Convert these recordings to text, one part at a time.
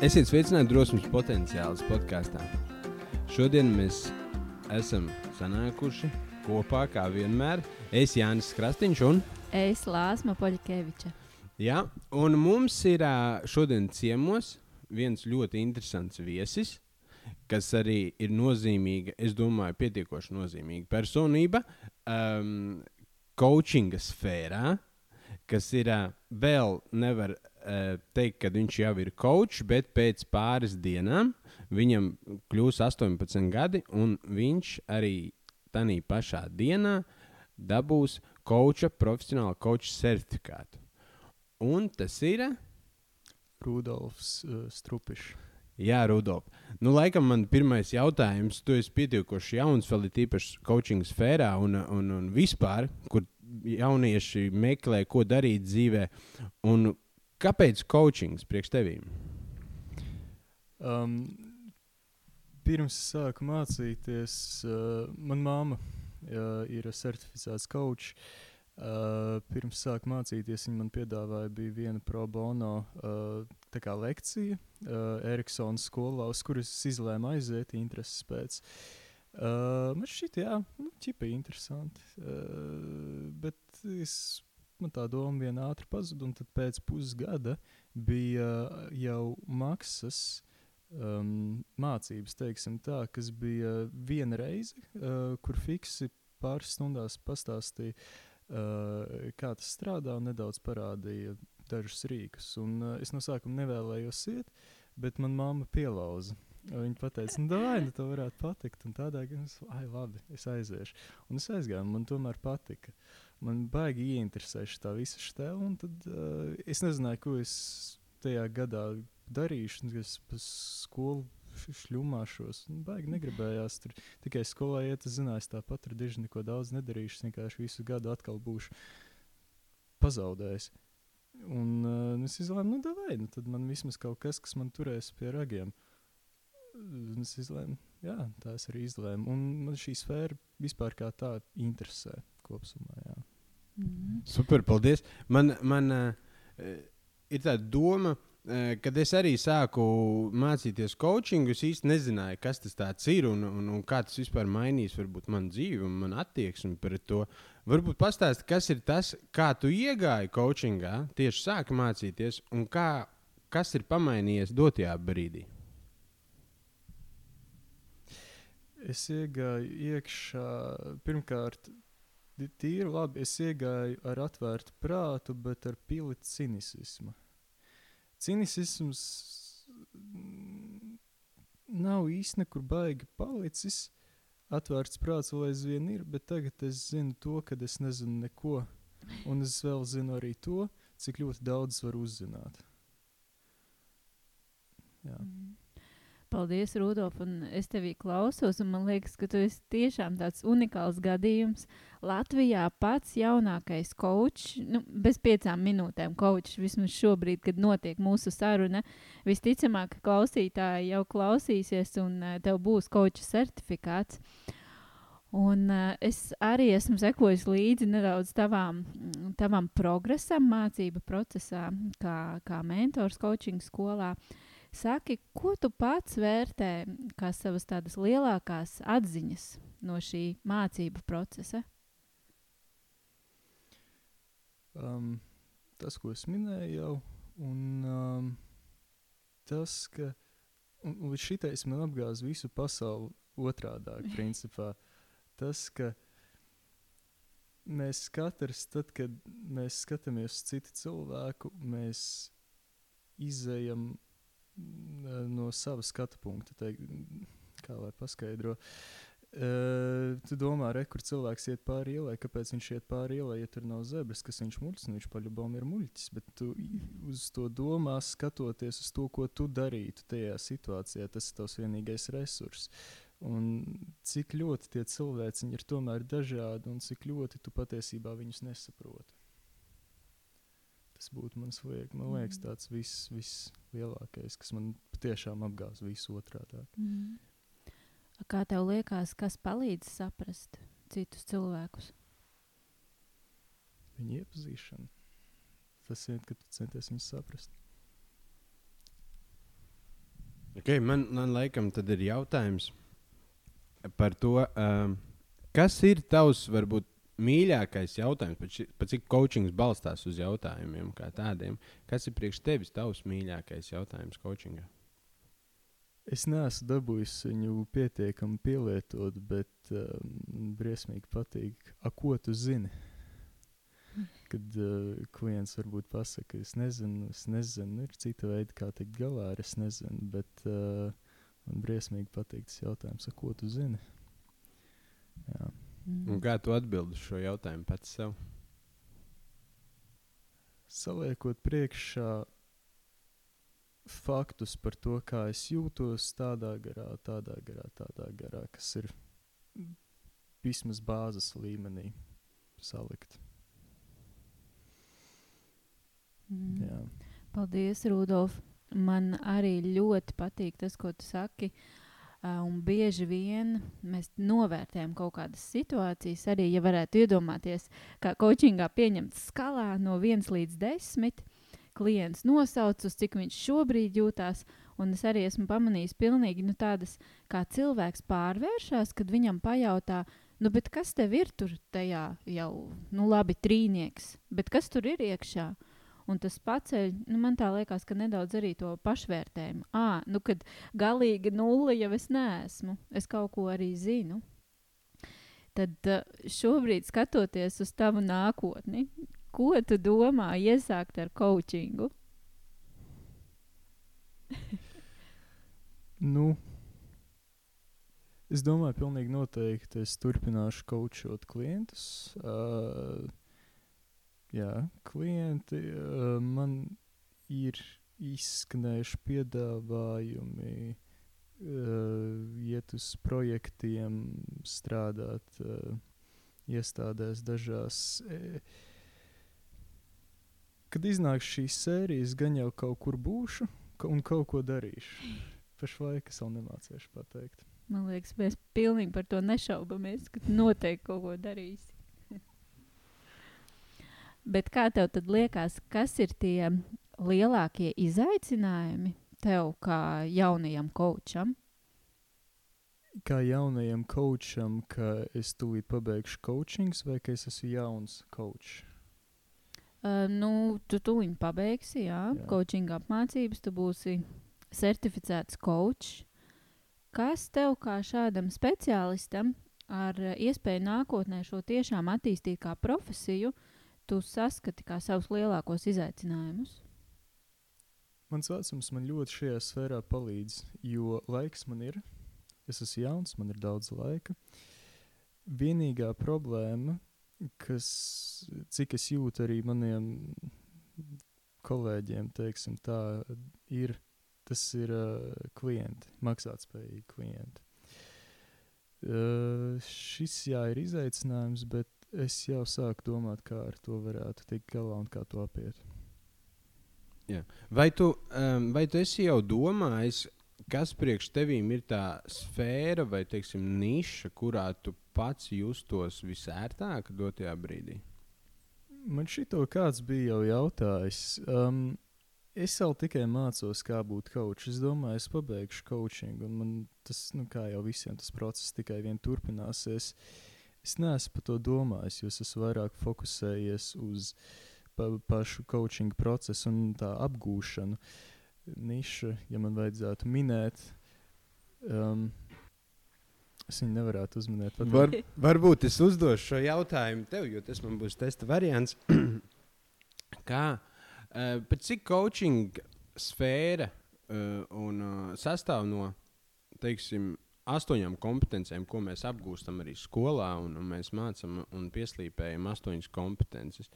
Esiet sveicināti drosmes potenciāls podkāstā. Šodien mēs esam sanākuši kopā, kā vienmēr. Es Jānis Krastīņš un Es Lāsma Poļkeviča. Jā, un mums ir šodien ciemos viens ļoti interesants viesis, kas arī ir nozīmīga, es domāju, pietiekoši nozīmīga personība um, coachinga sfērā, kas ir vēl nevar teikt, ka viņš jau ir coach, bet pēc pāris dienām viņam kļūs 18 gadi, un viņš arī tajā pašā dienā dabūs coacha, profesionāla coacha certifikātu. Un tas ir. Rudolfs uh, Strupišs. Jā, Rudolf. Nu, laikam man pirmais jautājums, tu esi pietiekoši jauns, vēl ir īpaši coaching sfērā un, un, un vispār, kur jaunieši meklē, ko darīt dzīvē. Un kāpēc coaching priekš tevīm? Um, pirms sāku mācīties, uh, manā māma uh, ir certificēts coach. Uh, pirms sāku mācīties, viņa man piedāvāja bija viena pro bono uh, lekcija uh, Eriksona skolā, uz kuras izlēmu aiziet intereses pēc. Uh, man šķiet, jā, nu, ķipa interesanti. Uh, bet es, man tā doma viena ātri pazuda, un tad pēc pusgada bija jau maksas um, mācības, teiksim tā, kas bija viena reize, uh, kur fiksi pāris stundās pastāstīja, uh, kā tas strādā, un nedaudz parādīja dažus rīkus. Un, uh, es no sākuma nevēlējos iet, bet man mamma pielauza. Viņa teica, nu, vai nu, tā varētu patikt. Un tādā gadījumā es ai, labi, es aiziešu. Un es aizgāju, man tomēr patika. Man baigi ieinteresēja šī visa stēla. Un tad uh, es nezināju, ko es tajā gadā darīšu. Es pa skolu šļūmāšos. Nu, baigi negribējās tur tikai skolā iet. Es zināju, tāpat ar diži neko daudz nedarīšu. Es vienkārši visu gadu atkal būšu pazaudējis. Un uh, es izlēmu, nu, vai nu, tad man vismaz kaut kas, kas man turēs pie ragiem. Un es izlēmu, jā, tā es arī izlēmu. Un man šī sfēra vispār kā tāda interesē kopumā. Jā. Mm. Super, paldies. Man, man uh, ir tāda doma, uh, kad es arī sāku mācīties coaching, es īsti nezināju, kas tas ir un, un, un kā tas vispār mainīs varbūt, manu dzīvi un manu attieksmi pret to. Varbūt pastāsti, kas ir tas, kā tu iegāji coachingā, tieši sāki mācīties, un kā, kas ir pamainījies dotajā brīdī. Es iegāju iekšā, pirmkārt, tīri labi. Es iegāju ar atvērtu prātu, bet ar pili cinisma. Cinisms mm, nav īsti nekur baigi palicis. Atvērts prāts vēl aizvien ir, bet tagad es zinu to, ka es nezinu neko. Un es vēl zinu arī to, cik ļoti daudz var uzzināt. Jā. Mm. Paldies, Rudolf. un Es tevī klausos, un man liekas, ka tu esi tiešām tāds unikāls gadījums. Latvijā pats jaunākais kočs, nu, bez piecām minūtēm kočs, vismaz šobrīd, kad notiek mūsu saruna. Visticamāk, klausītāji jau klausīsies, un uh, tev būs koča certifikāts. Un, uh, es arī esmu sekojis līdzi nedaudz tavām, mm, tavam progresam, mācību procesā, kā, kā mentors coaching skolā. Saki, ko tu pats vērtē kā savas tādas lielākās atziņas no šī mācību procesa? Um, tas, ko es minēju, jau, un um, tas, ka līdz šitais man apgāza visu pasauli otrādi. Principā tas, ka mēs katrs, tad, kad mēs skatāmies uz citu cilvēku, mēs izējam no sava skatu punkta. Teik, kā lai paskaidro? Uh, tu domā, re, kur cilvēks iet pāri ielai, kāpēc viņš iet pāri ielai, ja tur nav zebras, kas viņš muļķis, nu viņš paļubām ir muļķis, bet tu uz to domā, skatoties uz to, ko tu darītu tajā situācijā, tas ir tavs vienīgais resurs. Un cik ļoti tie cilvēki ir tomēr dažādi, un cik ļoti tu patiesībā viņus nesaproti. Tas būtu mans liek, man liekas, Mm. tāds viss, vislielākais, kas man patiešām apgāz visu otrādi. Mm. Kā tev liekas, kas palīdz saprast citus cilvēkus? Viņa iepazīšana. Tas ir, ka tu centies viņu saprast. Okay, man, man laikam tad ir jautājums par to, um, kas ir tavs varbūt mīļākais jautājums, pat cik coachings balstās uz jautājumiem kā tādiem. Kas ir priekš tevis tavs mīļākais jautājums coachingā? Es neesmu dabūjis viņu pietiekami pielietot, bet um, briesmīgi patīk, a, ko tu zini. Kad uh, klients varbūt pasakā, es nezinu, es nezinu, ir cita veida, kā tikt galā ar es nezinu, bet uh, man briesmīgi patīk tas jautājums, a, ko tu zini. Jā. Mm. Un kā tu atbildi šo jautājumu pats sev? Saliekot priekšā faktus par to, kā es jūtos tādā garā, tādā garā, tādā garā, kas ir vismaz bāzes līmenī salikt. Mm. Jā. Paldies, Rudolf. Man arī ļoti patīk tas, ko tu saki. Uh, un bieži vien mēs novērtējam kaut kādas situācijas, arī, ja varētu iedomāties, kā coachingā pieņemts skalā no 1 līdz 10. Klients nosauc, uz cik viņš šobrīd jūtās, un es arī esmu pamanījis pilnīgi nu, tādas, kā cilvēks pārvēršas, kad viņam pajautā, nu, kas tev ir tur tajā jau, nu, labi, trīnieks, bet kas tur ir iekšā? Un tas paceļ, nu, man tā liekas, ka nedaudz arī to pašvērtējumu. À, nu, kad galīgi nulle jau es neesmu, es kaut ko arī zinu. Tad šobrīd, skatoties uz tavu nākotni, ko tu domā iesākt ar coachingu? Nu, es domāju, pilnīgi noteikti es turpināšu kočot klientus. Uh, jā, klienti uh, man ir izskanējuši piedāvājumi uh, iet uz projektiem, strādāt uh, iestādēs dažās. E, kad iznāks šīs sērijas, gan jau kaut kur būšu ka, un kaut ko darīšu. Pašlaik es vēl nemācīšu pateikt. Man liekas, mēs pilnīgi par to nešaubamies, ka noteikti kaut ko darīsi. Bet kā tev tad liekas, kas ir tie lielākie izaicinājumi tev kā jaunajam kočam? Kā jaunajam kočam, ka es tūlīt pabeigšu coachings, vai ka es esmu jauns kočs? Uh, nu, tu tūlīt pabeigsi, jā, Jā. coaching apmācības, tu būsi certificēts coach. Kas tev kā šādam speciālistam ar uh, iespēju nākotnē šo tiešām attīstīt kā profesiju, tu saskati kā savus lielākos izaicinājumus? Mans vecums man ļoti šajā sfērā palīdz, jo laiks man ir. Es esmu jauns, man ir daudz laika. Vienīgā problēma, kas, cik es jūtu arī maniem kolēģiem, teiksim, tā ir, tas ir uh, klienti, maksātspējīgi klienti. Uh, šis jā, ir izaicinājums, bet es jau sāku domāt, kā ar to varētu tikt galā un kā to apiet. Vai tu, um, vai tu esi jau domājis, kas priekš tevīm ir tā sfēra vai teiksim, niša, kurā tu pats justos visērtāk dotajā brīdī? Man šito kāds bija jau jautājis. Um, es vēl tikai mācos, kā būt kočs. Es domāju, es pabeigšu coaching, un man tas, nu, kā jau visiem, tas process tikai vien turpināsies. Es neesmu par to domājis, jo es esmu vairāk fokusējies uz pa, pašu coaching procesu un tā apgūšanu. Niša, ja man vajadzētu minēt, um, es viņu nevarētu uzminēt. pat Var, varbūt es uzdošu šo jautājumu tev, jo tas man būs testa variants. Kā, uh, cik coaching sfēra uh, un uh, sastāv no, teiksim, astoņām kompetencijām, ko mēs apgūstam arī skolā, un, un mēs mācām un pieslīpējam astoņas kompetences.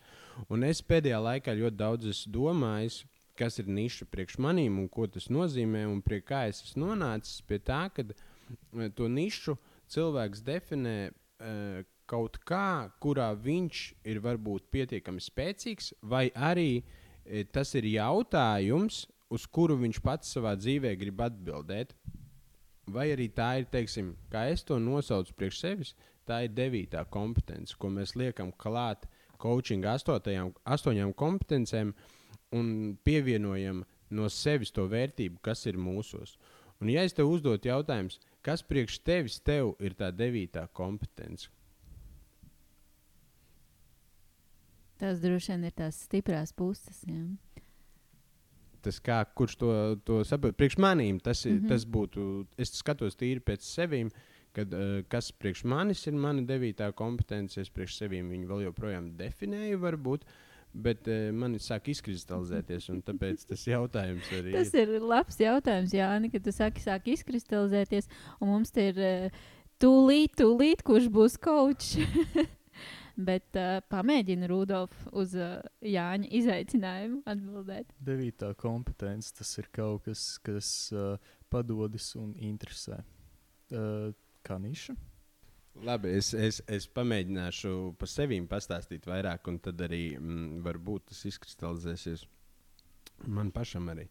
Un es pēdējā laikā ļoti daudz domājis, kas ir niša priekš manīm un ko tas nozīmē, un pie kā es esmu nonācis pie tā, ka eh, to nišu cilvēks definē uh, kaut kā, kurā viņš ir varbūt pietiekami spēcīgs, vai arī e, tas ir jautājums, uz kuru viņš pats savā dzīvē grib atbildēt. Vai arī tā ir, teiksim, kā es to nosaucu priekš sevis, tā ir devītā kompetence, ko mēs liekam klāt coaching astotajām, astoņām kompetencēm un pievienojam no sevis to vērtību, kas ir mūsos. Un, ja es tev uzdotu jautājumu, kas priekš tevis tev ir tā devītā kompetence? Tas droši vien ir tās stiprās puses. Jā. Tas kā, kurš to, to saprot? Priekš manīm tas, mm. -hmm. tas būtu. Es skatos tīri pēc sevīm, kad, uh, kas priekš manis ir mana devītā kompetence. Es priekš sevīm viņu vēl joprojām definēju, varbūt. Bet uh, man sāk izkristalizēties, un tāpēc tas jautājums arī Tas ir labs jautājums, Jāni, kad tu saki, sāk izkristalizēties, un mums te ir eh, tūlīt, tūlīt, kurš būs kočs. Bet uh, pamēģini Rudolf uz uh, Jāņa izaicinājumu atbildēt. Devītā kompetence tas ir kaut kas, kas uh, padodas un interesē. Uh, kā niša? Labi, es, es, es pamēģināšu par sevi pastāstīt vairāk, un tad arī mm, varbūt tas izkristalizēsies man pašam arī.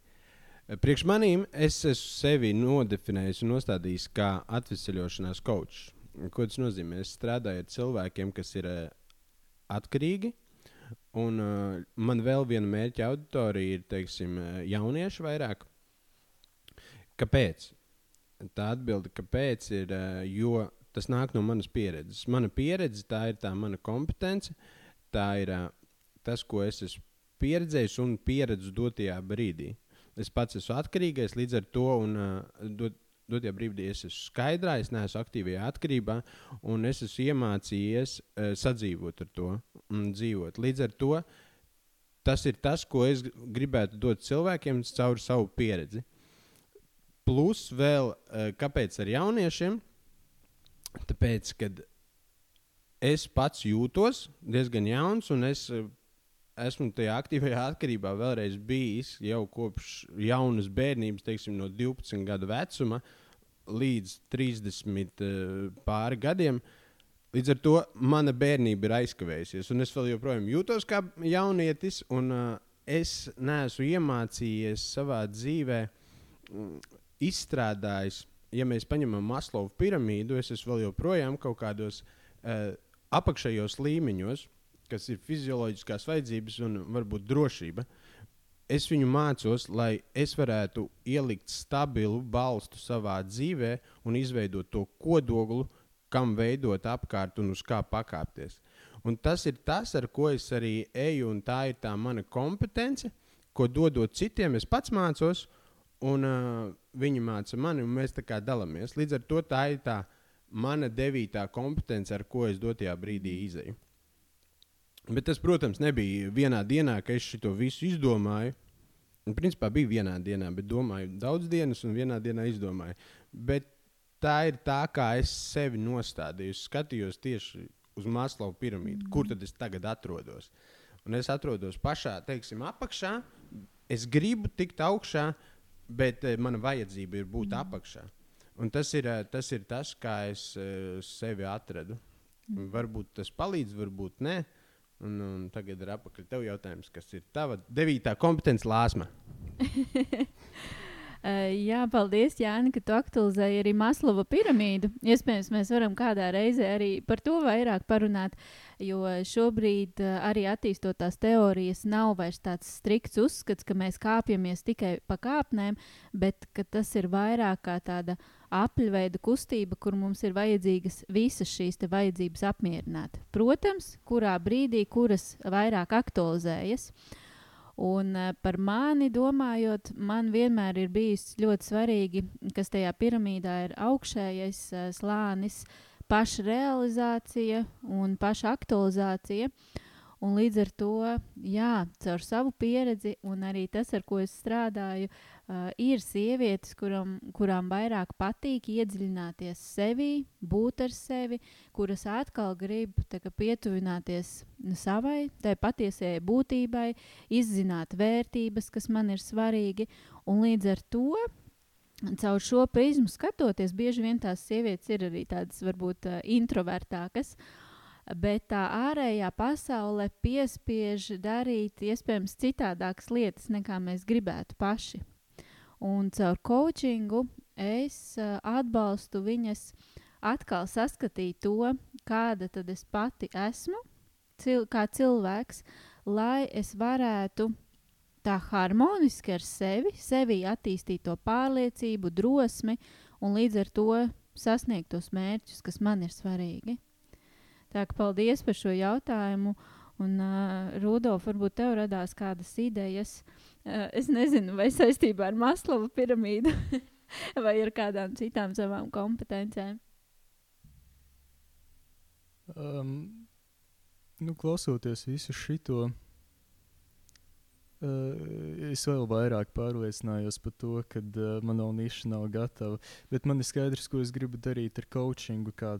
Priekš manīm es esmu sevi nodefinējis un nostādījis kā atvesaļošanās kočs. Ko tas nozīmē? Es strādāju ar cilvēkiem, kas ir uh, atkarīgi. Un uh, man vēl viena mērķa auditorija ir teiksim, uh, jaunieši vairāk. Kāpēc? Tā atbilde, kāpēc ir, uh, jo tas nāk no manas pieredzes. Mana pieredze, tā ir tā mana kompetence, tā ir uh, tas, ko es esmu pieredzējis un pieredzu dotajā brīdī. Es pats esmu atkarīgais līdz ar to, un uh, dot, dotajā brīdī es esmu skaidrā, es neesmu aktīvajā atkarībā, un es esmu iemācījies uh, sadzīvot ar to un dzīvot. Līdz ar to tas ir tas, ko es gribētu dot cilvēkiem caur savu pieredzi. Plus, vēl uh, kāpēc ar jauniešiem? Tāpēc, kad es pats jūtos diezgan jauns, un es uh, esmu tajā aktīvajā atkarībā vēlreiz bijis jau kopš jaunas bērnības, teiksim, no 12 gadu vecuma līdz 30 uh, pāri gadiem. Līdz ar to mana bērnība ir aizkavējusies, un es vēl joprojām jūtos kā jaunietis, un uh, es neesmu iemācījies savā dzīvē mm, izstrādājis, ja mēs paņemam Maslovu piramīdu, es esmu vēl joprojām kaut kādos uh, apakšējos līmeņos, kas ir fizioloģiskās vajadzības un varbūt drošība. Es viņu mācos, lai es varētu ielikt stabilu balstu savā dzīvē un izveidot to kodolu, kam veidot apkārt un uz kā pakāpties. Un tas ir tas, ar ko es arī eju, un tā ir tā mana kompetence, ko dodot citiem, es pats mācos, un uh, viņi māca mani, un mēs tā kā dalāmies. Līdz ar to tā ir tā mana devītā kompetence, ar ko es dotajā brīdī izēju. Bet tas, protams, nebija vienā dienā, ka es šo visu izdomāju. Un, principā bija vienā dienā, bet domāju daudz dienas, un vienā dienā izdomāju. Bet tā ir tā, kā es sevi nostādīju. Es skatījos tieši uz Maslow piramīdu, kur tad es tagad atrodos. Un es atrodos pašā, teiksim, apakšā. Es gribu tikt augšā, bet eh, mana vajadzība ir būt apakšā. Un tas ir, eh, tas ir tas, kā es eh, sevi atradu. Varbūt tas palīdz, varbūt nē. Un, un tagad ir apakaļ tev jautājums, kas ir tava devītā kompetence lāsma. Uh, jā, paldies, Jāni, ka tu aktualizēji arī Maslova piramīdu. Iespējams, mēs varam kādā reizē arī par to vairāk parunāt, jo šobrīd uh, arī attīstot tās teorijas, nav vairs tāds strikts uzskats, ka mēs kāpjamies tikai pa kāpnēm, bet tas ir vairāk kā tāda apļveida kustība, kur mums ir vajadzīgas visas šīs vajadzības apmierināt. Protams, kurā brīdī kuras vairāk aktualizējas. Un uh, par mani domājot, man vienmēr ir bijis ļoti svarīgi, kas tajā piramīdā ir augšējais uh, slānis, pašrealizācija un pašaktualizācija. Un līdz ar to, jā, caur savu pieredzi un arī tas, ar ko es strādāju, uh, ir sievietes, kuram, kurām vairāk patīk iedziļināties sevi, būt ar sevi, kuras atkal grib kā, pietuvināties savai, tai patiesajai būtībai, izzināt vērtības, kas man ir svarīgi. Un līdz ar to caur šo prizmu skatoties, bieži vien tās sievietes ir arī tādas varbūt uh, introvertākas. Bet tā ārējā pasaule piespiež darīt iespējams citādākas lietas, nekā mēs gribētu paši. Un caur coachingu es uh, atbalstu viņas atkal saskatīt to, kāda tad es pati esmu, cil kā cilvēks, lai es varētu tā harmoniski ar sevi, sevi attīstīt to pārliecību, drosmi un līdz ar to sasniegt tos mērķus, kas man ir svarīgi. Tā kā paldies par šo jautājumu. Un, uh, Rudolf, varbūt tev radās kādas idejas. Uh, es nezinu, vai saistībā ar Maslova piramīdu vai ar kādām citām savām kompetencēm. Um, nu, klausoties visu šo, Uh, es vēl vairāk pārliecinājos par to, ka uh, mana niša nav gatava. Bet man ir skaidrs, ko es gribu darīt ar coachingu. Kā,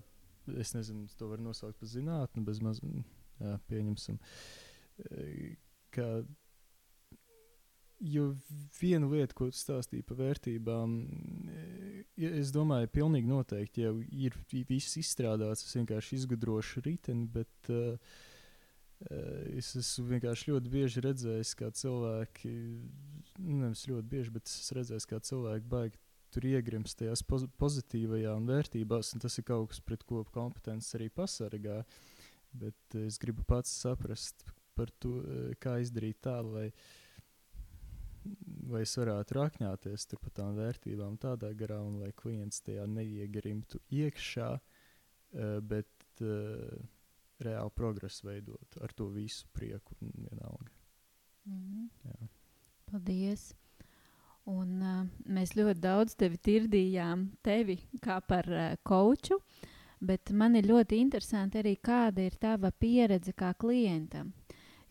es nezinu, to var nosaukt par zinātnē, maz, jā, pieņemsim. Uh, jo viena lieta, ko tu stāstīji par vērtībām, ja es domāju, pilnīgi noteikti jau ir viss izstrādāts. Es vienkārši izgudrošu riteni, bet uh, es esmu vienkārši ļoti bieži redzējis, kā cilvēki, nevis ļoti bieži, bet es esmu redzējis, kā cilvēki baigi tur iegrimst tajās poz pozitīvajās vērtībās, un tas ir kaut kas, pret ko kompetences arī pasargā. Bet es gribu pats saprast par to, kā izdarīt tā, lai, lai es varētu rakņāties par tām vērtībām tādā garā, un lai klients tajā neiegrimtu iekšā. Eh, bet uh, reāli progresu veidot ar to visu prieku un vienalga. Mm -hmm. Jā. Paldies! Un, uh, mēs ļoti daudz tevi tirdījām, tevi kā par uh, koču, bet man ir ļoti interesanti arī, kāda ir tava pieredze kā klientam.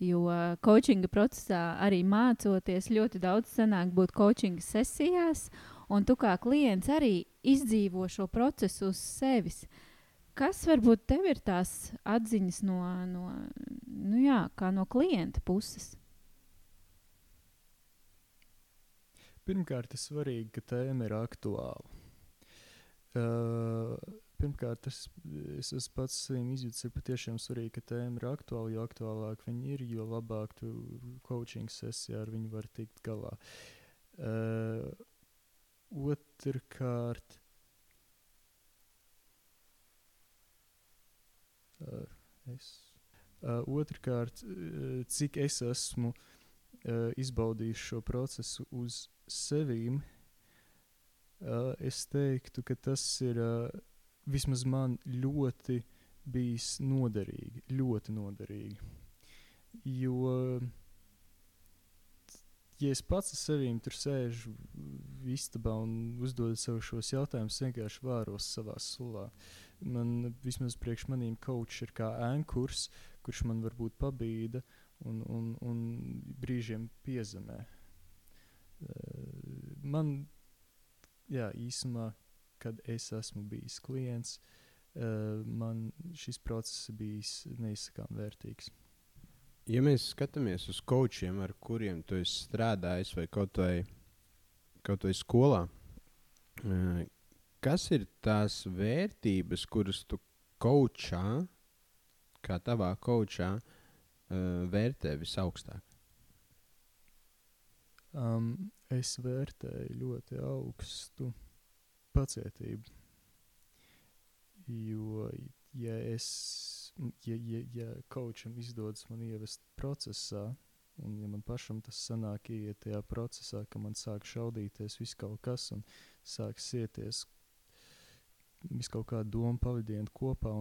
Jo coachinga procesā arī mācoties, ļoti daudz sanāk būt coachinga sesijās, un tu kā klients arī izdzīvo šo procesu uz sevis. Kas varbūt tev ir tās atziņas no, no, nu jā, no klienta puses? Pirmkārt, ir svarīgi, ka tēma ir aktuāla. Uh, pirmkārt, es, es esmu pats saviem izjūtas, ir patiešām svarīgi, ka tēma ir aktuāla. Jo aktuālāk viņi ir, jo labāk tu coaching sesijā ar viņu var tikt galā. Uh, otrkārt, Uh, es. Uh, Otrakārt, uh, cik es esmu uh, izbaudījis šo procesu uz sevīm, uh, es teiktu, ka tas ir uh, vismaz man ļoti bijis noderīgi. Ļoti noderīgi. Jo, ja es pats ar sevi tur sēžu istabā un uzdodu sev šos jautājumus, vienkārši vāros savā sulā. Man vismaz priekš manīm coach ir kā ankurs, kurš man varbūt pabīda un, un, un brīžiem piezemē. Uh, man, jā, īsumā, kad es esmu bijis klients, uh, man šis process bijis neizsakām vērtīgs. Ja mēs skatāmies uz coachiem, ar kuriem tu esi strādājis, vai kaut vai, kaut vai skolā, uh, kas ir tās vērtības, kuras tu kočā, kā tavā kočā, uh, vērtē visaugstāk? Um, es vērtēju ļoti augstu pacietību. Jo, ja es, ja, ja, ja kočam izdodas man ievest procesā, un ja man pašam tas sanāk iet tajā procesā, ka man sāk šaudīties viss kaut kas un sāk sieties visu kaut kādu domu pavadienu kopā.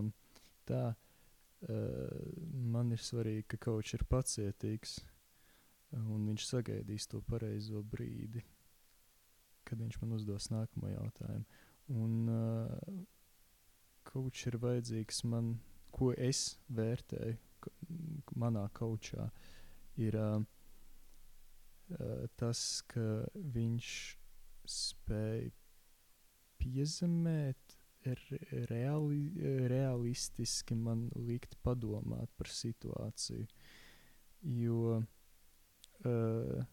Tā uh, man ir svarīgi, ka kaut ir pacietīgs un viņš sagaidīs to pareizo brīdi, kad viņš man uzdos nākamo jautājumu. Un uh, kaut ir vajadzīgs man, ko es vērtēju manā kaučā, ir uh, uh, tas, ka viņš spēj piezemēt reali, realistiski man likt padomāt par situāciju. Jo uh,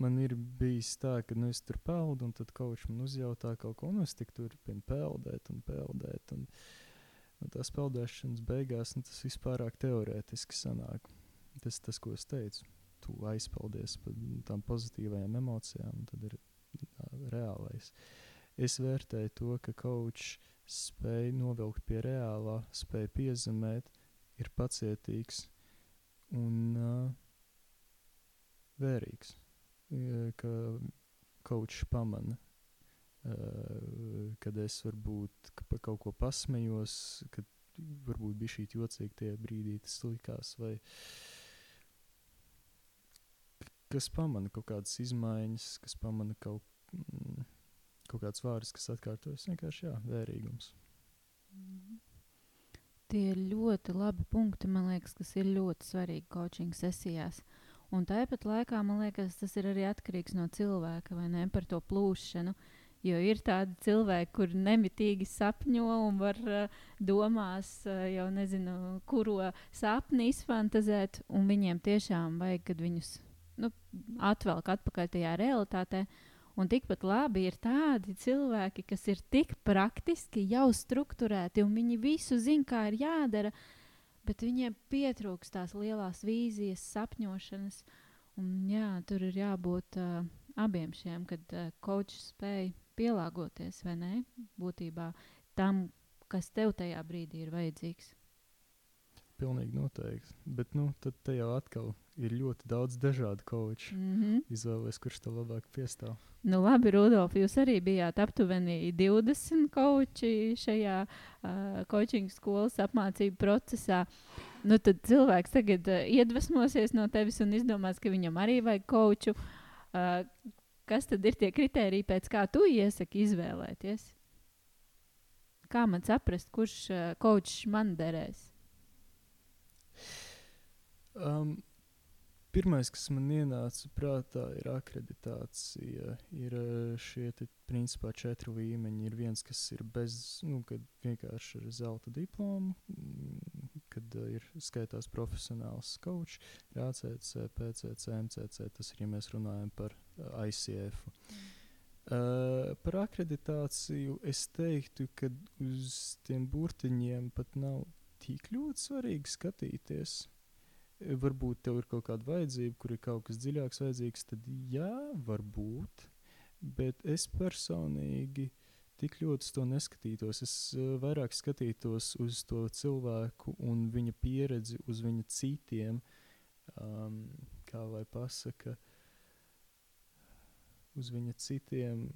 man ir bijis tā, ka nu, es tur peldu, un tad kaut kas man uzjautā kaut ko, un es tik turpinu peldēt un peldēt. Un, un tās peldēšanas beigās nu, tas vispārāk teorētiski sanāk. Tas tas, ko es teicu. Tu aizpeldies par tām pozitīvajām emocijām, un tad ir tā, reālais. Es vērtēju to, ka kaučs spēj novilkt pie reālā, spēj piezemēt, ir pacietīgs un uh, vērīgs. Eh, ka kočs pamana, uh, kad es varbūt ka par kaut ko pasmējos, kad varbūt bija šī jocīga tajā brīdī, tas likās. Vai, kas pamana kaut kādas izmaiņas, kas pamana kaut, mm, kaut kādas vārdas, kas atkārtojas. Vienkārši jā, vērīgums. Tie ir ļoti labi punkti, man liekas, kas ir ļoti svarīgi coaching sesijās. Un tāpat laikā man liekas, tas ir arī atkarīgs no cilvēka vai ne par to plūšanu. Jo ir tādi cilvēki, kur nemitīgi sapņo un var uh, domās, uh, jau nezinu, kuro sapni izfantazēt, un viņiem tiešām vajag, kad viņus nu, atvelk atpakaļ tajā realitātē. Un tikpat labi ir tādi cilvēki, kas ir tik praktiski, jau strukturēti, un viņi visu zina, kā ir jādara, bet viņiem pietrūkst tās lielās vīzijas, sapņošanas. Un, jā, tur ir jābūt uh, abiem šiem, kad uh, kočs spēj pielāgoties vai nē, būtībā tam, kas tev tajā brīdī ir vajadzīgs. Pilnīgi noteikti. Bet nu, tad te jau atkal ir ļoti daudz dažādu koču. Mm -hmm. Izvēlēties, kurš tev labāk piestāv. Nu, labi, Rudolf, jūs arī bijāt aptuveni 20 koči šajā uh, coaching skolas apmācību procesā. Nu, tad cilvēks tagad uh, iedvesmosies no tevis un izdomās, ka viņam arī vajag koču. Uh, kas tad ir tie kriteriji, pēc kā tu iesaki izvēlēties? Kā man saprast, kurš uh, kočs man derēs? Um, Pirmais, kas man ienāca prātā, ir akreditācija. Ir eh, šie principā četri līmeņi. Ir viens, kas ir bez, nu, vienkārši ar zelta diplomu, mm, kad uh, ir skaitās profesionāls coach, ir ACC, PCC, MCC. Tas ir, ja mēs runājam par uh, ICF. Uh, par akreditāciju es teiktu, ka uz tiem burtiņiem pat nav tik ļoti svarīgi skatīties. Uh, varbūt tev ir kaut kāda vajadzība, kur ir kaut kas dziļāks vajadzīgs, tad jā, varbūt. Bet es personīgi tik ļoti uz to neskatītos. Es uh, vairāk skatītos uz to cilvēku un viņa pieredzi, uz viņa citiem, um, kā lai pasaka, uz viņa citiem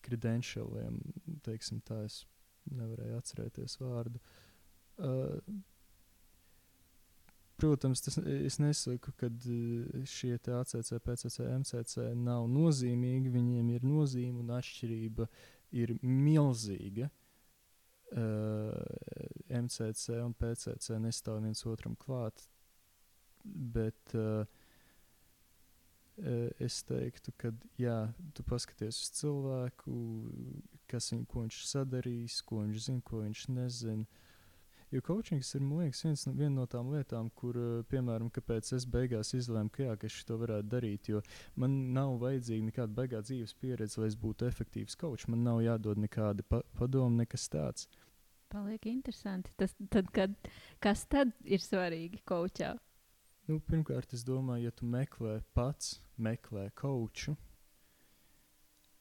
credentialiem, teiksim tā, es nevarēju atcerēties vārdu. Uh, Protams, tas, es nesaku, ka eh, šie ACC, PCC, MCC nav nozīmīgi. Viņiem ir nozīme un atšķirība ir milzīga. Uh, eh, MCC un PCC nestāv viens otram klāt. Bet uh, es teiktu, ka, ja tu paskaties uz cilvēku, kas viņu, viņš sadarīs, ko viņš zina, ko viņš nezina, Jo coachings ir liekas, viens, viena no tām lietām, kur, eh, piemēram, kāpēc es beigās izlēmu, ka, jā, ka es to varētu darīt. Jo man nav vajadzīga nekāda beigā dzīves pieredze, lai es būtu efektīvs coach. Man nav jādod nekāda pa padoma, nekas tāds. Paliek interesanti. Tas, tad, kad, kas tad ir svarīgi coachā? Nu, pirmkārt, es domāju, ja tu meklē pats, meklē coachu,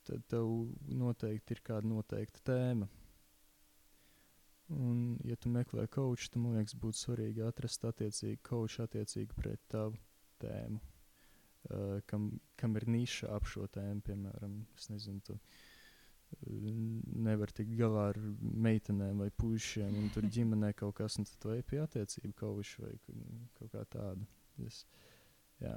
tad tev noteikti ir kāda noteikta tēma Un, ja tu meklē koču, tad man liekas, būtu svarīgi atrast attiecīgi koču attiecīgi pret tavu tēmu. Uh, kam, kam ir niša ap šo tēmu, piemēram, es nezinu, tu uh, nevar tikt galā ar meitenēm vai puišiem, un tur ģimenē kaut kas, un tad ej pie attiecību koču vai kaut kā tādu. Es, jā.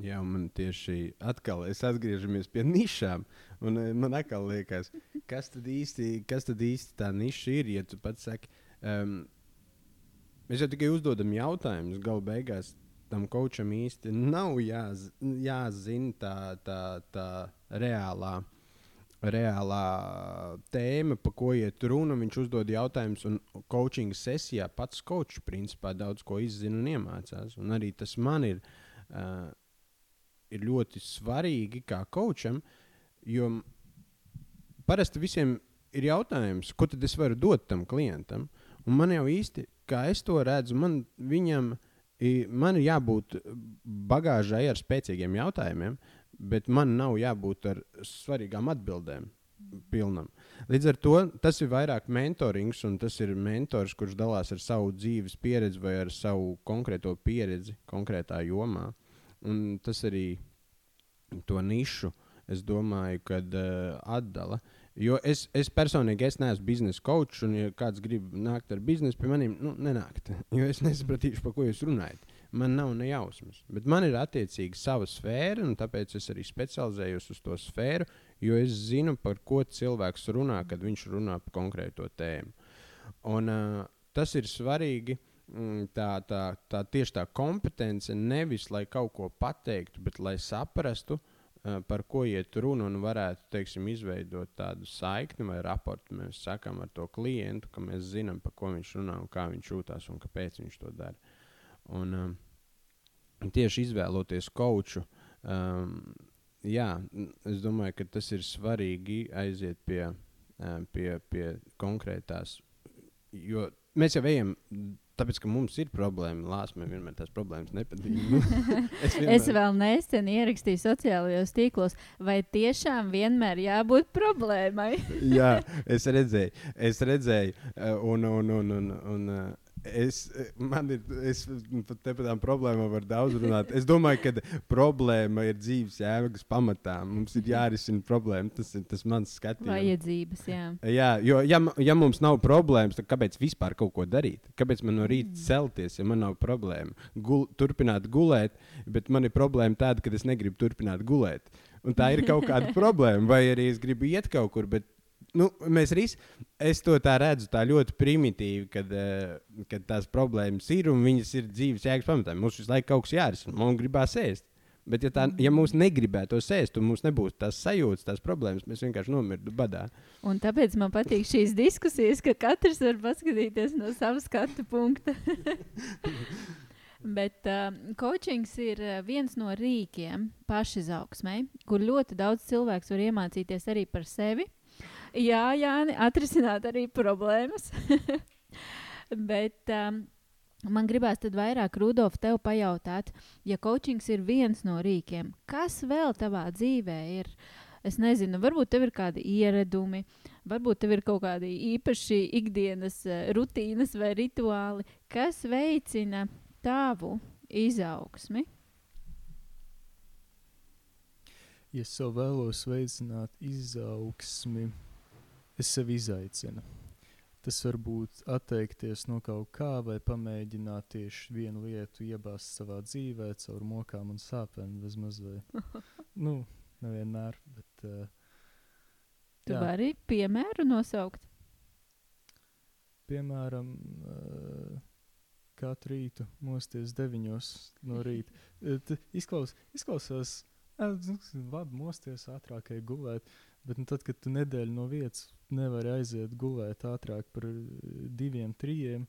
Jā, man tieši atkal es atgriežamies pie nišām. Un, eh, man atkal liekas, kas tad īsti, kas tad īsti tā niša ir? Ja tu pats saki, um, mēs jau tikai uzdodam jautājumus, gala beigās tam kočam īsti nav jāz, jāzina tā, tā, tā reālā. Reālā tēma, pa ko iet runa, viņš uzdod jautājumus, un coaching sesijā pats kočs principā daudz ko izzina un iemācās. Un arī tas man ir uh, ir ļoti svarīgi kā kočam, jo parasti visiem ir jautājums, ko tad es varu dot tam klientam. Un man jau īsti, kā es to redzu, man, viņam, man ir jābūt bagāžai ar spēcīgiem jautājumiem, bet man nav jābūt ar svarīgām atbildēm. pilnam. Līdz ar to tas ir vairāk mentorings, un tas ir mentors, kurš dalās ar savu dzīves pieredzi vai ar savu konkrēto pieredzi konkrētā jomā. Un tas arī to nišu, es domāju, kad uh, atdala. Jo es, es personīgi es neesmu biznesa coach, un, ja kāds grib nākt ar biznesu pie maniem, nu, nenākt. Jo es nesapratīšu, par ko jūs runājat. Man nav ne jausmas. Bet man ir attiecīgi sava sfēra, un tāpēc es arī specializējos uz to sfēru, jo es zinu, par ko cilvēks runā, kad viņš runā par konkrēto tēmu. Un, uh, tas ir svarīgi. mm, Tā, tā, tā tieši tā kompetence nevis lai kaut ko pateiktu, bet lai saprastu, uh, par ko iet runa un varētu teiksim, izveidot tādu saikni vai raportu. Mēs sakām ar to klientu, ka mēs zinām, par ko viņš runā un kā viņš jūtas un kāpēc viņš to dara. Un, um, tieši izvēloties koču, um, jā, n- es domāju, ka tas ir svarīgi aiziet pie, uh, pie, pie konkrētās. Jo mēs jau ejam, tāpēc, ka mums ir problēma, lāsmē vienmēr tās problēmas nepatīk. Es Es vēl nesen ierakstīju sociālajos tīklos, vai tiešām vienmēr jābūt problēmai. Jā, es redzēju, es redzēju, uh, un, un, un, un, un uh, es, uh, man ir, es par tām problēmām varu daudz runāt. Es domāju, ka problēma ir dzīves jēgas pamatā. Mums ir jārisina problēma. Tas ir tas mans skatījums. Vajadzības, jā. Jā, jo, ja, ja mums nav problēmas, tad kāpēc vispār kaut ko darīt? Kāpēc man no rīta Mm. celties, ja man nav problēma? Gul, turpināt gulēt, bet man ir problēma tāda, ka es negribu turpināt gulēt. Un tā ir kaut kāda problēma. Vai arī es gribu iet kaut kur, bet nu, mēs ris, es to tā redzu tā ļoti primitīvi, kad, uh, kad tās problēmas ir un viņas ir dzīves jēgas pamatā. Mums visu laiku kaut kas jārisina, man gribās ēst. Bet, ja, tā, ja mums negribētu sēst, un mums nebūtu tās sajūtas, tās problēmas, mēs vienkārši nomirtu badā. Un tāpēc man patīk šīs diskusijas, ka katrs var paskatīties no savas skatu punkta. Bet uh, coachings ir uh, viens no rīkiem pašizaugsmai, kur ļoti daudz cilvēks var iemācīties arī par sevi. Jā, Jāni, atrisināt arī problēmas. Bet um, man gribās tad vairāk, Rudolf, tev pajautāt, ja coachings ir viens no rīkiem, kas vēl tavā dzīvē ir? Es nezinu, varbūt tev ir kādi ieradumi, varbūt tev ir kaut kādi īpaši ikdienas eh, rutīnas vai rituāli, kas veicina tavu izaugsmi. Es sev vēlos veicināt izaugsmi, es sev izaicinu. Tas var būt atteikties no kaut kā, vai pamēģināt tieši vienu lietu iebāzt savā dzīvē, caur mokām un sāpēm. Vismaz, nu, nevienmēr, bet uh, Tu Jā. vari piemēru nosaukt. piemēram, uh, katru rītu mosties deviņos no rīta. Eh, Izklaus, izklausās, nu, labi, mosties ātrāk, gulēt. Bet nu, tad, kad tu nedēļu no vietas nevari aiziet gulēt ātrāk par eh, diviem, trim,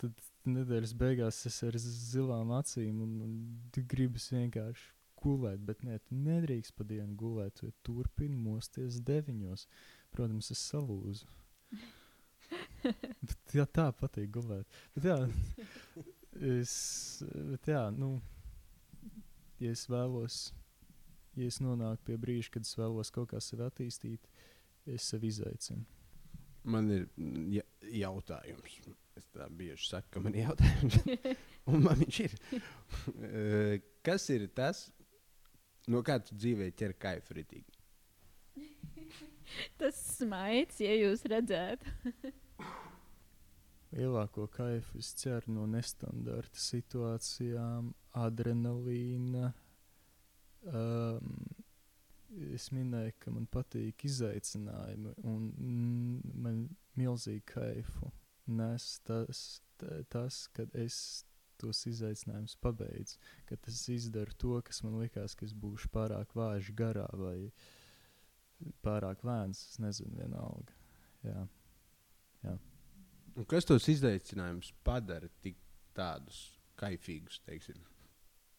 tad nedēļas beigās es ar zilām acīm un, un gribas vienkārši gulēt. Bet nē, tu nedrīkst pa dienu gulēt, tu turpini mosties deviņos. Protams, es salūzu. Bet, jā, tā patīk gulēt. Bet, jā, es, bet, jā, nu, ja es vēlos, ja es nonāku pie brīža, kad es vēlos kaut kā sevi attīstīt, es sevi izaicinu. Man ir mm, ja, jautājums. Es tā bieži saku, ka man ir jautājums. Un man viņš ir. Eh, Kas ir tas, no kā tu dzīvē ķer kaifu ritīgi? Tas smaids, ja jūs redzētu. Lielāko kaifu es ceru no nestandarta situācijām, adrenalīna. Um, es minēju, ka man patīk izaicinājumi, un mm, man milzīgi kaifu nes tas, ta- tas kad es tos izaicinājumus pabeidzu. Kad es izdaru to, kas man likās, ka es būšu pārāk vājš garā vai pārāk lēns. Es nezinu, vienalga. Jā. Un kas tos izaicinājumus padara tik tādus kaifīgus? Teiksim?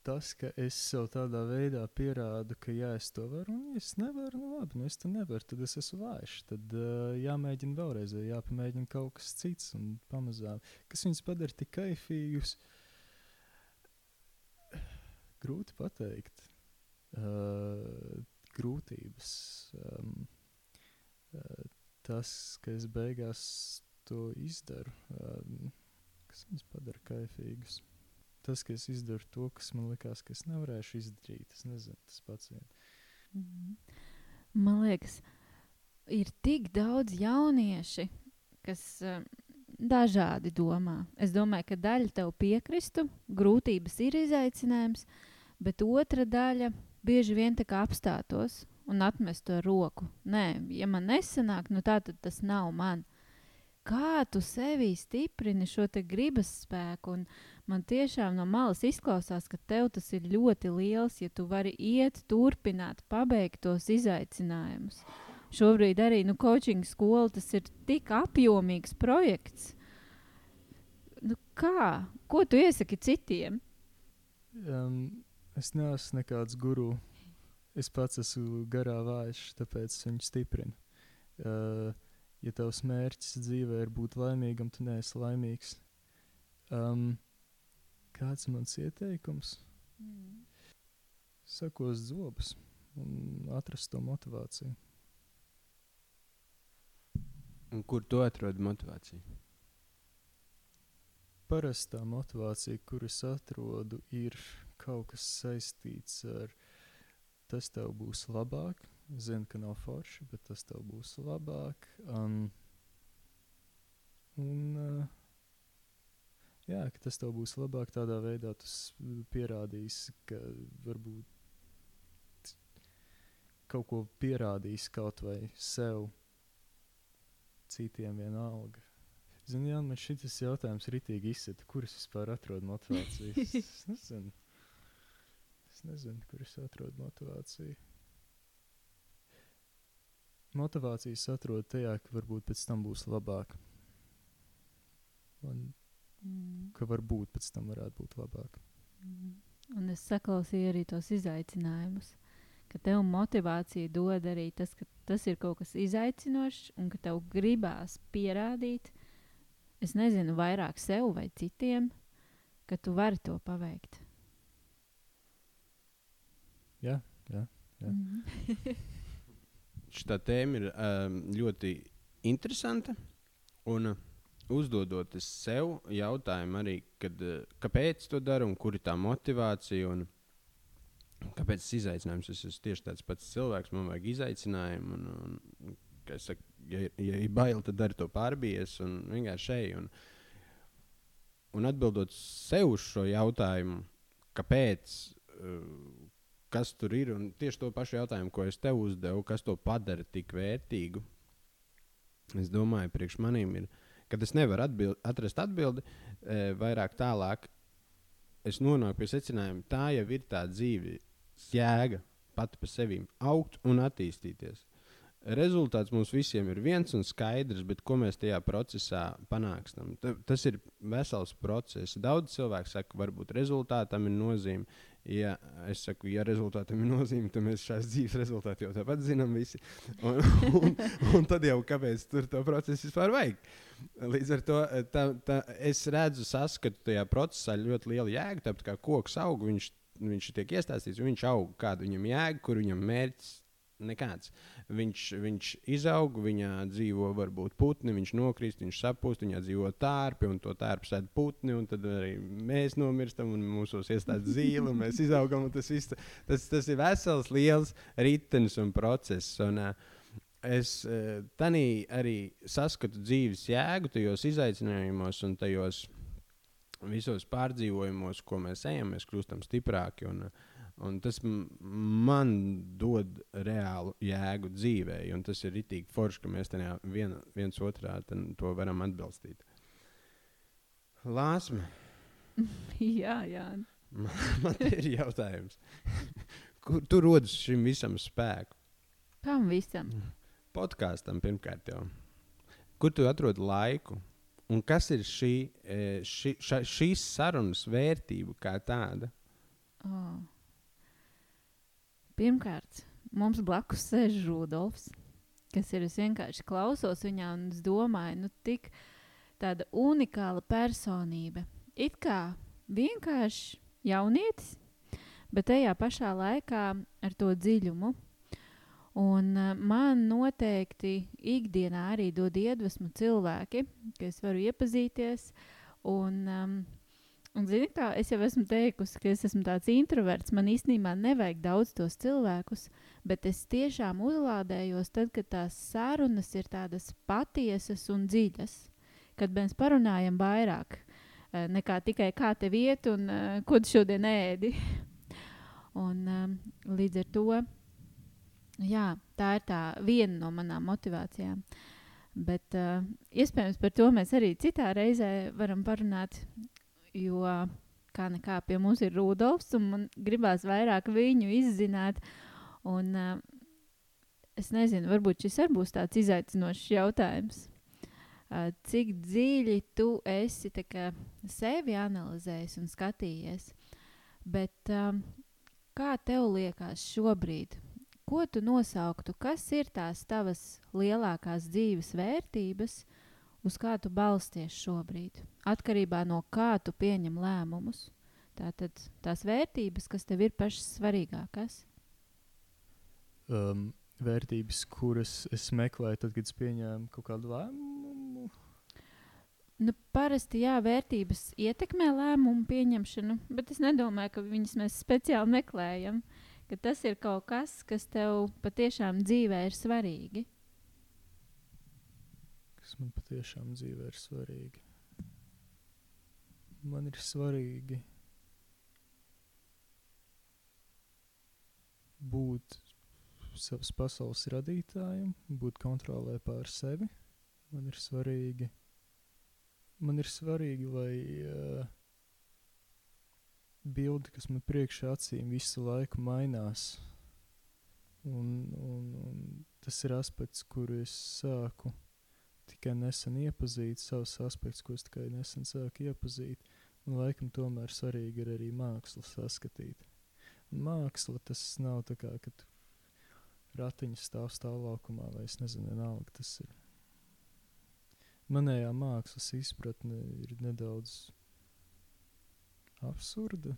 Tas, ka es sev tādā veidā pierādu, ka jā, es to varu, un ja es nevaru, nu labi, nu es to nevaru, tad es esmu vājš. Tad uh, jāmēģina vēlreiz, vai jāpamēģina kaut kas cits, un pamazām, kas viņus padara tik kaifīgus. Grūti pateikt. Uh, grūtības. Um, uh, tas, ka es beigās to izdaru, uh, kas viņus padara kaifīgus. Tas, ka es izdaru to, kas man likās, ka es nevarēšu izdarīt, es nezinu, tas pats vien. Mhm. Man liekas, ir tik daudz jaunieši, kas uh, dažādi domā. Es domāju, ka daļa tev piekristu, grūtības ir izaicinājums, bet otra daļa bieži vien tā kā apstātos un atmestu ar roku. Nē, ja man nesanāk, nu tā tad tas nav man. Kā tu sevī stiprini šo gribas spēku? Un man tiešām no malas izklausās, ka tev tas ir ļoti liels, ja tu vari iet, turpināt, pabeigt tos izaicinājumus. Šobrīd arī nu, coaching skola tas ir tik apjomīgs projekts. Nu, kā? Ko tu iesaki citiem? Um, es neesmu nekāds guru. Es pats esmu garā vājš, tāpēc viņu stiprinu. Uh, ja tavs mērķis dzīvē ir būt laimīgam, tu neesi laimīgs. Um, kāds ir mans ieteikums? Mm. Sakos zobus un atrast to motivāciju. Un kur tu atrodi motivāciju? Parastā motivācija, kuras atrodu, ir kaut kas saistīts ar tas tev būs labāk. Zinu, ka nav forši, bet tas tev būs labāk. Um, un, uh, jā, ka tas tev būs labāk tādā veidā, tas pierādīs, ka varbūt kaut ko pierādīs kaut vai sev, citiem vienalga. Zini, jā, man šis jautājums ritīgi izsita, kur es vispār atrodu motivāciju. Es, nezinu. Es nezinu, kur es atrodu motivāciju. Motivācijas atrod tajā, ka varbūt pēc tam būs labāk. Un mm. ka varbūt pēc tam varētu būt labāk. Mm. Un es saklausīju arī tos izaicinājumus ka tev motivācija dod arī tas, ka tas ir kaut kas izaicinošs un ka tev gribās pierādīt, es nezinu, vairāk sev vai citiem, ka tu vari to paveikt. Jā, jā. jā. Mm -hmm. Šī tēma ir um, ļoti interesanta. Un, uh, uzdodot sev jautājumu arī, kad, uh, kāpēc to dara un kur ir tā motivācija. Un, Kāpēc tas izaicinājums? Es esmu tieši tāds pats cilvēks, man vajag izaicinājumu. Un, un, saku, ja, ja ir bail, tad dari to pārbies un vienkārši šeit. Un, un atbildot sev uz šo jautājumu, kāpēc, uh, kas tur ir, un tieši to pašu jautājumu, ko es tev uzdevu, kas to padara tik vērtīgu, es domāju, priekš maniem ir, kad es nevaru atbild, atrast atbildi e, vairāk tālāk. Es nonāku pie secinājuma, tā jau ir tā dzīve, jēga pati par sevi augt un attīstīties. Rezultāts mums visiem ir viens un skaidrs, bet ko mēs tajā procesā panāksim? Tas ir vesels process. Daudz cilvēku saka, ka varbūt rezultātam ir nozīme. Ja es saku, ja rezultātam ir nozīme, tad mēs šās dzīves rezultātu jau tāpat zinām visi. Un, un, un tad jau kāpēc tur to procesu vispār vajag? Līdz ar to tā, tā, es redzu, saskatu tajā procesā ļoti lielu jēgu. Tāpat kā koks aug, viņš viņš tiek iestāstīts, viņš aug, kāda viņam jēga, kur viņam mērķis. Nekāds. Viņš, viņš izaug, viņā dzīvo varbūt putni, viņš nokrist, viņš sapūst, viņā dzīvo tārpi, un to tārpu sēž putni, un tad arī mēs nomirstam, un mūsos iestājas zīle, un mēs izaugam. Tas, viss, tas, tas ir vesels, liels ritenis un process. Un, uh, es uh, arī saskatu dzīves jēgu tajos izaicinājumos un tajos visos pārdzīvojumos, ko mēs ejam, mēs kļūstam stiprāki. Un, un tas man dod reālu jēgu dzīvē, un tas ir itīgi forši, ka mēs vien, viens otrā to varam atbalstīt. Lāsma. jā, jā. Man, man ir jautājums. Kur tu rodas šim visam spēku? Kam visam? Podkāstam pirmkārt jau. Kur tu atrod laiku? Un kas ir šī, e, šī, ša, šīs sarunas vērtība kā tāda? Oh. Pirmkārt, mums blakus sēž Rudolfs, kas ir es vienkārši klausos viņā un es domāju, nu, tik tāda unikāla personība. It kā vienkārši jaunietis, bet tajā pašā laikā ar to dziļumu. Un uh, man noteikti ikdienā arī dod iedvesmu cilvēki, ka es varu iepazīties. Un, um, Un, zini, kā es jau esmu teikusi, ka es esmu tāds introverts. Man īstenībā nevajag daudz tos cilvēkus, bet es tiešām uzlādējos tad, kad tās sarunas ir tādas patiesas un dziļas. Kad mēs parunājam vairāk eh, nekā tikai kā tev iet un uh, ko tu šodien ēdi. un, um, līdz ar to jā, tā ir tā viena no manām motivācijām. Bet, uh, iespējams, par to mēs arī citā reizē varam parunāt jo kā nekā pie mums ir Rudolfs, un man gribās vairāk viņu izzināt. Un, uh, es nezinu, varbūt šis arī būs tāds izaicinošs jautājums. Uh, cik dziļi tu esi kā, sevi analizējis un skatījies, bet um, kā tev liekas šobrīd, ko tu nosauktu, kas ir tās tavas lielākās dzīves vērtības, uz kā tu balsties šobrīd? atkarībā no kā tu pieņem lēmumus. Tātad tās vērtības, kas tev ir pašas svarīgākās. Um, vērtības, kuras es meklēju, tad, kad es pieņēmu kaut kādu lēmumu. Nu, parasti jā, vērtības ietekmē lēmumu pieņemšanu, bet es nedomāju, ka viņas mēs speciāli meklējam. Tas ir kaut kas, kas tev patiešām dzīvē ir svarīgi. Kas man patiešām dzīvē ir svarīgi? man ir svarīgi būt savas pasaules radītājam, būt kontrolē pār sevi. Man ir svarīgi, man ir svarīgi lai uh, bilde, kas man priekšā acīm visu laiku mainās. Un, un, un tas ir aspekts, kuru es sāku tikai nesen iepazīt, savus aspektus, ko es tikai nesen sāku iepazīt. Un laikam tomēr svarīgi ir arī mākslu saskatīt. Māksla tas nav tā kā, kad ratiņš stāv stāvlaukumā, vai es nezinu, vienalga tas ir. Manējā mākslas izpratne ir nedaudz absurda.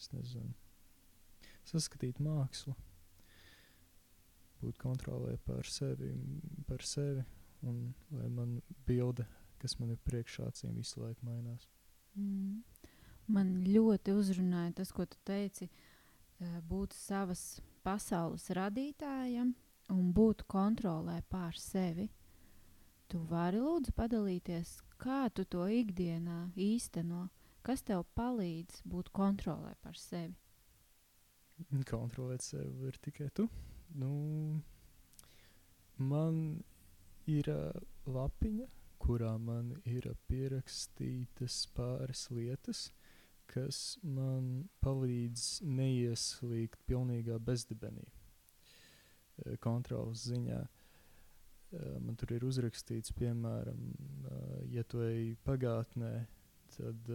Es nezinu. Saskatīt mākslu, būt kontrolē pār sevi, par sevi, un lai man bilde, kas man ir priekšā acīm, visu laiku mainās. Mm. Man ļoti uzrunāja tas, ko tu teici, būt savas pasaules radītājam un būt kontrolē pār sevi. Tu vari lūdzu padalīties, kā tu to ikdienā īsteno, kas tev palīdz būt kontrolē pār sevi. Kontrolēt sevi ir tikai tu. Nu, man ir uh, lapiņa, kurā man ir pierakstītas pāris lietas, kas man palīdz neieslīgt pilnīgā bezdibenī. Kontrolas ziņā man tur ir uzrakstīts, piemēram, ja tu ej pagātnē, tad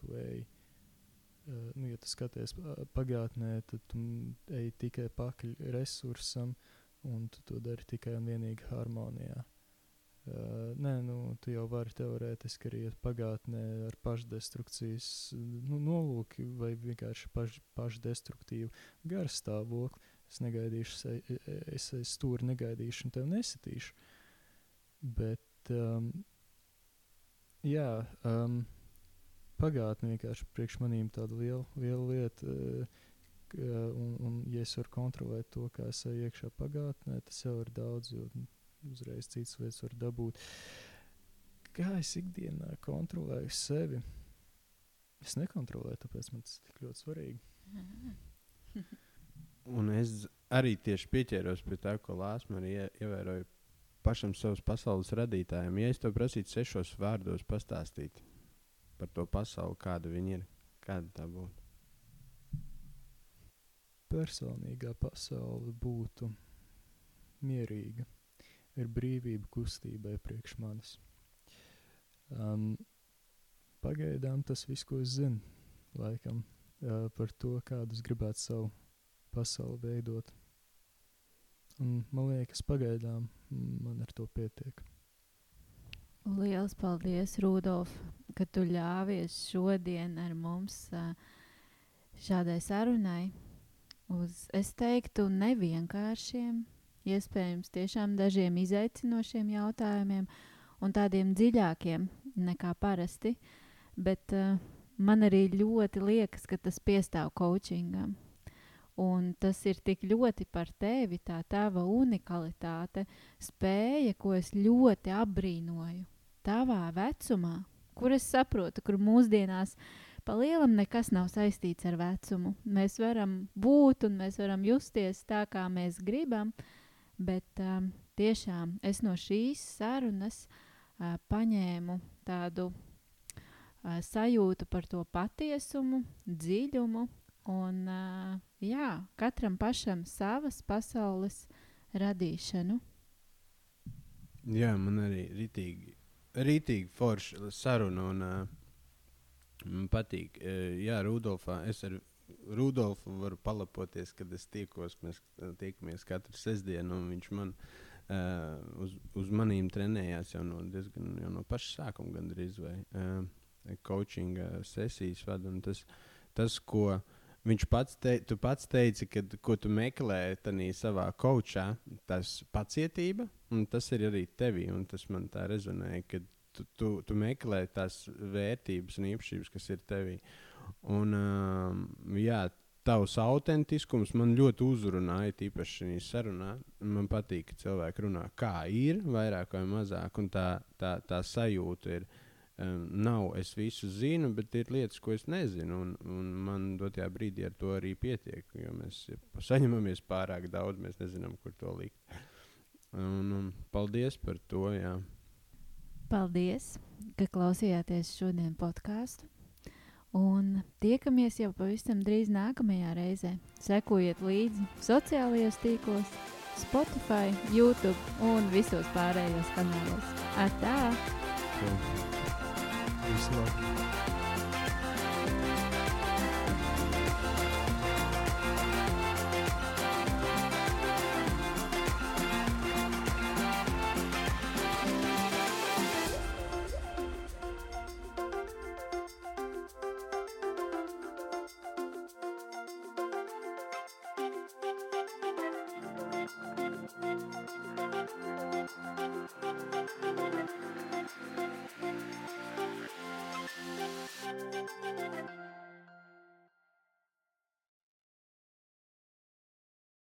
tu ej. Nu, ja tu skaties pagātnē, tad tu ej tikai pakaļ resursam, un tu to dari tikai un vienīgi harmonijā. Uh, nē, nu, tu jau vari teorētiski arī iet pagātnē ar pašdestrukcijas nu, nolūki vai vienkārši paš, pašdestruktīvu garstāvokli. Es negaidīšu, es, es stūri negaidīšu un tev nesitīšu. Bet, um, jā, um, pagātne vienkārši priekš manīm tāda liela, liela lieta. Uh, un, un, ja es varu kontrolēt to, kā es eju iekšā pagātnē, tas jau ir daudz. Jo, uzreiz citas lietas var dabūt. Kā es ikdienā kontrolēju sevi? Es nekontrolēju, tāpēc man tas tik ļoti svarīgi. Un es arī tieši pieķēros pie tā, ko Lāsma arī ievēroja pašam savas pasaules radītājam. Ja es tev prasītu sešos vārdos pastāstīt par to pasauli, kāda viņa ir, kāda tā būtu? Personīgā pasaule būtu mierīga ir brīvība kustībai priekš manis. Um, pagaidām tas viss, ko es zinu, laikam, uh, par to, kādu es gribētu savu pasauli veidot. Un, man liekas, pagaidām man ar to pietiek. Lielas paldies, Rudolf, ka tu ļāvies šodien ar mums šādai sarunai. Uz, es teiktu, nevienkāršiem, iespējams, tiešām dažiem izaicinošiem jautājumiem un tādiem dziļākiem nekā parasti. Bet uh, man arī ļoti liekas, ka tas piestāv coachingam. Un tas ir tik ļoti par tevi, tā tava unikalitāte, spēja, ko es ļoti apbrīnoju. Tavā vecumā, kur es saprotu, kur mūsdienās pa lielam nekas nav saistīts ar vecumu. Mēs varam būt un mēs varam justies tā, kā mēs gribam, bet um, tiešām es no šīs sarunas uh, paņēmu tādu uh, sajūtu par to patiesumu, dziļumu Un, uh, jā, katram pašam savas pasaules radīšanu. Jā, man arī rītīgi, rītīgi forša saruna. Un, uh, man patīk, uh, jā, Rudolfā. Es ar Rudolfu varu palapoties, kad es tiekos. Mēs tiekamies katru sestdienu, un viņš man uh, uz, uz manīm trenējās jau no diezgan jau no paša sākuma, gandrīz vai uh, coaching uh, sesijas vada. Tas, tas, ko Viņš pats, te, pats teica, ka, ko tu meklē savā kočā, tas pacietība, un tas ir arī tevī. Tas man tā rezonēja, tu, tu, tu meklē tās vērtības un īpašības, kas ir tevī. Un, um, jā, tavs autentiskums man ļoti uzrunāja, tīpaši šajā sarunā. Man patīk, ka cilvēki runā, kā ir, vairāk vai mazāk, un tā, tā, tā sajūta ir um, nav es visu zinu, bet ir lietas, ko es nezinu. Un, un man dotajā brīdī ar to arī pietiek. Jo mēs saņemamies pārāk daudz, mēs nezinām, kur to likt. Un, un paldies par to. Jā. Paldies, ka klausījāties šodien podkāstu. Un tiekamies jau pavisam drīz nākamajā reizē. Sekojiet līdzi sociālajos tīklos, Spotify, YouTube un visos pārējos kanālos. Atā! Labu!